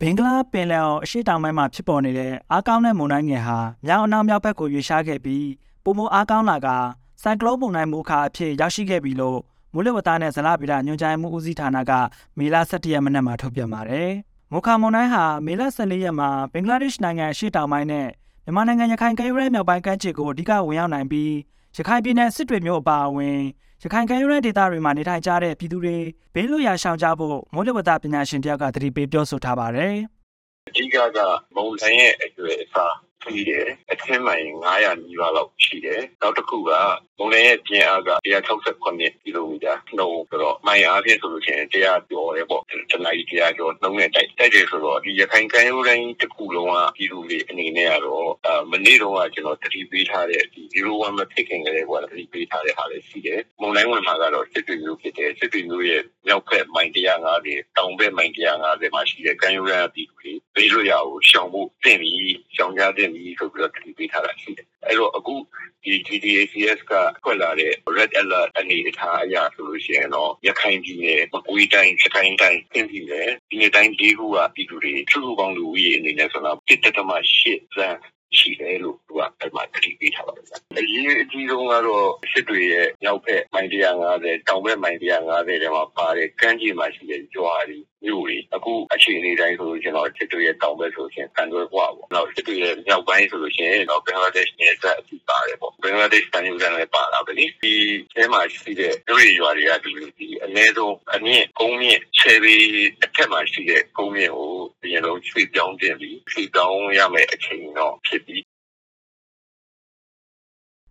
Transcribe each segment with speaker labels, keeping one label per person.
Speaker 1: ဘင်္ဂလားပင်လယ်အော်အရှေ့တောင်ပိုင်းမှာဖြစ်ပေါ်နေတဲ့အားကောင်းတဲ့မုန်တိုင်းငယ်ဟာမြောက်အနောက်မြောက်ဘက်ကိုရွေ့ရှားခဲ့ပြီးပုံမအားကောင်းလာကဆိုင်ကလုန်းမုန်တိုင်းမူခါအဖြစ်ရောက်ရှိခဲ့ပြီလို့မိုးလေဝသနဲ့ဇလဗေဒညွှန်ကြားမှုဦးစီးဌာနကမေလ17ရက်မနက်မှာထုတ်ပြန်ပါတယ်။မူခါမုန်တိုင်းဟာမေလ14ရက်မှာဘင်္ဂလားဒေ့ရှ်နိုင်ငံအရှေ့တောင်ပိုင်းနဲ့မြန်မာနိုင်ငံရခိုင်ကမ်းရိုးတန်းမြောက်ပိုင်းကမ်းခြေကိုအဓိကဝင်ရောက်နိုင်ပြီး ရခိုင်ပြည်နယ်စစ်တွေမြို့အပါအဝင်ရခိုင်ကမ်းရိုးတန်းဒေသတွေမှာနေထိုင်ကြတဲ့ပြည်သူတွေဘေးလွတ်ရာရှောင်ကြဖို့မိုးလေဝသပညာရှင်တယောက်ကသတိပေးပြောဆိုထားပါတယ်။
Speaker 2: အဓိကကမုံတိုင်းရဲ့အကျွေးအစား ပြီးတယ်အထင်းမှန်900နီးပါးလောက်ရှိတယ်နောက်တစ်ခုကမုံတိုင်းရဲ့ပြင်းအားက168ကီလိုမီတာနှုန်းဆိုတော့မိုင်အားဖြင့်ဆိုလို့ရှိရင်100ကျော်တယ်ပေါ့တနအီ100ကျော်နှုန်းနဲ့တိုက်တိုက်တယ်ဆိုတော့ဒီရခိုင်ကမ်းရိုးတိုင်းတစ်ခုလုံးကပြည်သူတွေအနေနဲ့ကတော့အမနေ့တုန်းကကျွန်တော်တတိပေးထားတဲ့ဒီ01မဖြစ်ခင်ကလေးကတတိပေးထားတဲ့ဟာလေးရှိတယ်မုံတိုင်းဝင်မှာကတော့စစ်တွေမျိုးဖြစ်တယ်စစ်တွေမျိုးရဲ့မြောက်ဘက်မိုင်150တောင်ဘက်မိုင်150မှာရှိတဲ့ကမ်းရိုးတန်းပြည်သူတွေဘေးလွတ်ရာကိုရှောင်ဖို့တင့်ပြီးရှောင်ကြတဲ့ပြီးဆိုပြီးတော့တတိပေးထားတာရှိတယ်အဲ့တော့အခုဒီ GDACS ကထွက်လာတဲ့ red alert အနေအထားအရဆိုလို့ရှိရင်တော့ရခိုင်ပြည်နယ်မကွေးတိုင်းစကိုင်းတိုင်းပြင်ပြည်နယ်ဒီနေ့တိုင်းဒီခုကပြည်သူတွေသူ့ဘောင်လူဦးရေအနေနဲ့ဆိုတော့1.8သန်းရှိတယ်လို့သူကအဲ့မှာတတိပေးထားပါတယ်။အရေးအကြီးဆုံးကတော့စစ်တွေရဲ့ရောက်ဖက်မိုင်150တောင်ဘက်မိုင်150ထဲမှာပါတယ်ကမ်းခြေမှာရှိတဲ့ကြွားတွေ မြို့တွေအခုအခြေအနေတိုင်းဆိုလို့ကျွန်တော်စစ်တွေရဲ့တောင်ဘက်ဆိုရင်ကန်တွဲကွာပေါ့။နောက်စစ်တွေရဲ့မြောက်ပိုင်းဆိုလို့ရှိရင်တော့ဘင်္ဂလားဒေ့ရှ်နယ်စပ်အထိပါတယ်ပေါ့။ဘင်္ဂလားဒေ့ရှ်တန်ယူကန်လည်းပါလာပြီလေ။ဒီအဲမှာရှိတဲ့မြို့တွေရွာတွေကဒီဒီအနည်းဆုံးအမြင့်ကုန်းမြင့်ဆယ်ပေအထက်မှာရှိတဲ့ကုန်းမြင့်ကိုအရင်ဆုံးရွှေ့ပြောင်းတင်ပြီးရွှေ့ပြောင်းရမယ်အချိန်တော့ဖြစ်ပြီး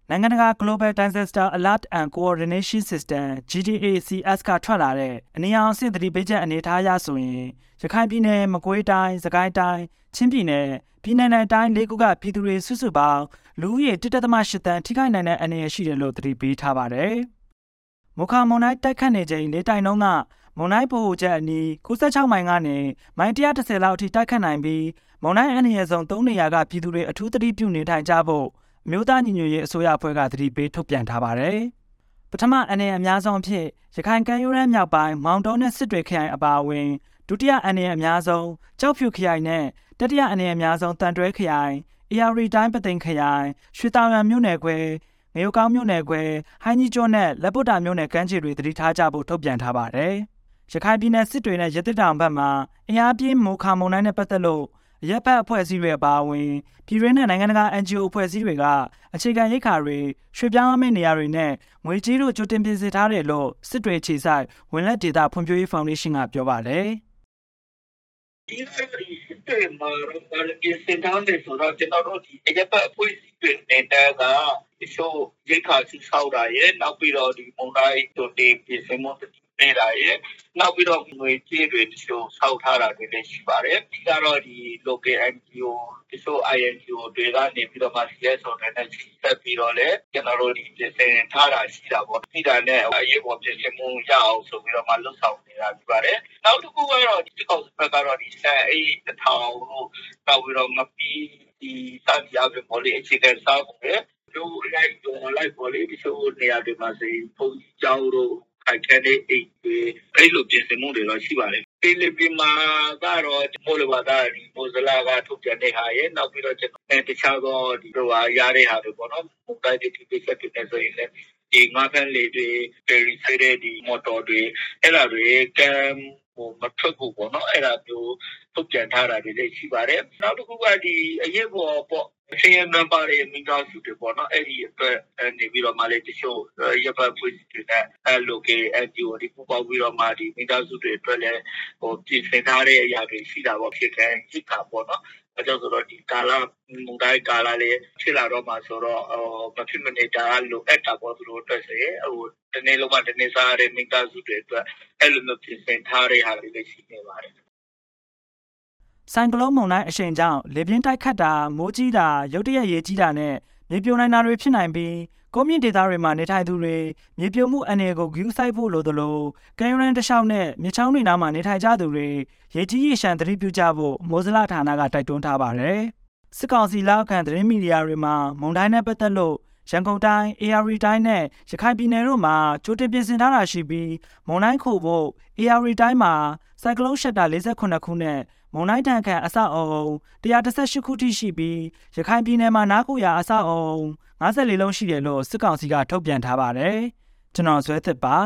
Speaker 1: နိုင်ငံတကာ Global Disaster Alert and Coordination System GDACS ကထွက်လာတဲ့အနည်းအောင်အဆင့်သတိပေးချက်အနေအထားအရဆိုရင်ရခိုင်ပြည်နယ်မကွေးတိုင်းစကိုင်းတိုင်းချင်းပြည်နယ်ပြည်내နဲ့တိုင်းလေးခုကပြည်သူတွေစုစုပေါင်းလူဦးရေ1.8တန်းထိခိုက်နိုင်တဲ့အနေရရှိတယ်လို့သတိပေးထားပါတယ်။မုခမွန်တိုင်းတိုက်ခတ်နေချိန်လေးတိုင်လုံးကမွန်တိုင်းပို့ချက်အနီး96မိုင်ကနေမိုင်130လောက်အထိတိုက်ခတ်နိုင်ပြီးမွန်တိုင်းအနေရဆုံး3နေရာကပြည်သူတွေအထူးသတိပြုနေထိုင်ကြဖို့အ မျိုးသားညီညွတ်ရေးအစိုးရအဖွဲ့ကသတိပေးထုတ်ပြန်ထားပါတယ်။ပထမအနေအများဆုံးအဖြစ်ရခိုင်ကမ်းရိုးတန်းမြောက်ပိုင်းမောင်တောနဲ့စစ်တွေခရိုင်အပါအဝင်ဒုတိယအနေအများဆုံးကြောက်ဖြူခရိုင်နဲ့တတိယအနေအများဆုံးတန်တွဲခရိုင်အေယာရီတိုင်းပသိမ်ခရိုင်ရွှေတောင်ရံမြို့နယ်ခွဲငရုတ်ကောင်းမြို့နယ်ခွဲဟိုင်းကြီးကျွန်းနဲ့လက်ပုတ်တာမြို့နယ်ကမ်းခြေတွေတတိထားကြဖို့ထုတ်ပြန်ထားပါတယ်။ရခိုင်ပြည်နယ်စစ်တွေနဲ့ရသက်တောင်ဘက်မှာအင်အားပြင်းမိုခါမုန်တိုင်းနဲ့ပတ်သက်လို့ ရပ်ဖက်အဖွဲ့အစည်းတွေအပါအဝင်ပြည်တွင်းနဲ့နိုင်ငံတကာ NGO အဖွဲ့အစည်းတွေကအခြေခံရိတ်ခါတွေရွှေ့ပြောင်းရမယ့်နေရာတွေနဲ့ငွေကြေးတို့ကြိုတင်ပြင်ဆင်ထားတယ်လို့စစ်တွေခြေဆိုင်ဝင်လက်ဒေတာဖွံ့ဖြိုးရေးဖောင်ဒေးရှင်းကပြောပါတယ်။
Speaker 3: ဒီစစ်တွေမှာပြင်ဆင်ထားတယ်ဆိုတော့ကျွန်တော်တို့ဒီအရက်ပတ်အဖွဲ့အစည်းတွေနေတဲ့ကဒီလိုရိတ်ခါစီဆောက်တာရဲ့နောက်ပြီးတော့ဒီမုန်တိုင်းတို့တင်ပြင်ဆင်မှု ပေးတာရဲ့နောက်ပြီးတော့ငွေကြေးတွေတချို့ဆောက်ထားတာတွေလည်းရှိပါတယ်ဒီကတော့ဒီ local NGO တချို့ INGO တွေကနေပြီးတော့မှ CSO တွေနဲ့ဆက်ပြီးတော့လည်းကျွန်တော်တို့ဒီပြင်ဆင်ထားတာရှိတာပေါ့ဒီတာနဲ့အရေးပေါ်ပြင်ဆင်မှုရအောင်ဆိုပြီးတော့မှလှုပ်ဆောင်နေတာဖြစ်ပါတယ်နောက်တစ်ခုကတော့ဒီကောက်ဘက်ကတော့ဒီဆန်အေးတစ်ထောင်လို့နောက်ပြီးတော့မပီးဒီစာပြအပြင်ပေါ်လေအခြေခံစားဖို့လူလိုက်တော့လိုက်ပေါ်လေဒီလိုနေရာတွေမှာဆိုရင်ပုံကြောင်းတို့ ခိုင်ခဲတဲ့အိတ်တွေအဲ့လိုပြင်ဆင်မှုတွေတော့ရှိပါတယ်ပီလီပီမာကတော့မိုးလေဝသဒီမိုးစလာကထုတ်ပြန်တဲ့ဟာရဲ့နောက်ပြီးတော့ကျွန်တော်တခြားသောဒီလိုဟာရတဲ့ဟာတွေပေါ့နော်ပုံတိုင်းတွေဒီပိတ်ဆက်တွေနဲ့ဆိုရင်လည်းဒီငါးဖန်လေးတွေပယ်ရီဆေးတဲ့ဒီမော်တော်တွေအဲ့ဒါတွေကမ်ဟိုမထွက်ဘူးပေါ့နော်အဲ့ဒါမျိုးထုတ်ပြန်ထားတာတွေလည်းရှိပါတယ်နောက်တစ်ခုကဒီအရေးပေါ်ပေါ့ အချင်းအများပါတယ်မိသားစုတွေပေါ့နော်အဲ့ဒီအတွက်နေပြီးတော့မှလည်းတချို့ရပ်ပတ်ဖွဲ့တွေနဲ့အဲလိုကေ NGO ဒီပူပေါင်းပြီးတော့မှဒီမိသားစုတွေအတွက်လည်းဟိုပြင်ဆင်ထားတဲ့အရာတွေရှိတာပေါ့ဖြစ်ခဲ့ရှိတာပေါ့နော်အဲကြောင့်ဆိုတော့ဒီကာလမူတိုင်းကာလလေးဖြစ်လာတော့မှဆိုတော့ဟိုမဖြစ်မနေတာလိုအပ်တာပေါ့သူတို့အတွက်ဆိုရင်ဟိုတနေ့လုံးမှတနေ့စားရတဲ့မိသားစုတွေအတွက်အဲ့လိုမျိုးပြင်ဆင်ထားတဲ့ဟာတွေလည်းရှိနေပါတယ်
Speaker 1: ဆိုင်ကလုန်းမုန်တိုင်းအရှိန်ကြောင့်လေပြင်းတိုက်ခတ်တာမိုးကြီးတာရုတ်တရက်ရေကြီးတာနဲ့မြေပြိုနိုင်တာတွေဖြစ်နိုင်ပြီးကုန်းမြင့်ဒေသတွေမှာနေထိုင်သူတွေမြေပြိုမှုအနေကိုဂယူးဆိုင်ဖို့လိုသလိုကမ်းရိုးတန်းတစ်လျှောက်နဲ့မြချောင်းတွေနားမှာနေထိုင်ကြသူတွေရေကြီးရေရှမ်းသတိပြုကြဖို့မိုးစလဌာနကတိုက်တွန်းထားပါတယ်။စစ်ကောင်စီလက်ခံသတင်းမီဒီယာတွေမှာမုန်တိုင်းနဲ့ပတ်သက်လို့ ရန်ကုန်တိုင်း AR တိုင်းနဲ့ရခိုင်ပြည်နယ်တို့မှာကြိုတင်ပြင်ဆင်ထားတာရှိပြီးမုန်တိုင်းခို့ဖို့ AR တိုင်းမှာဆိုင်ကလုန်းရှက်တာ48ခုနဲ့မုန်တိုင်းတန်ခန့်အဆောက်အုံ118ခုထိရှိပြီးရခိုင်ပြည်နယ်မှာနားကူရအဆောက်အုံ54လုံးရှိတယ်လို့စစ်ကောင်စီကထုတ်ပြန်ထားပါတယ်ကျွန်တော်ဇွဲသစ်ပါ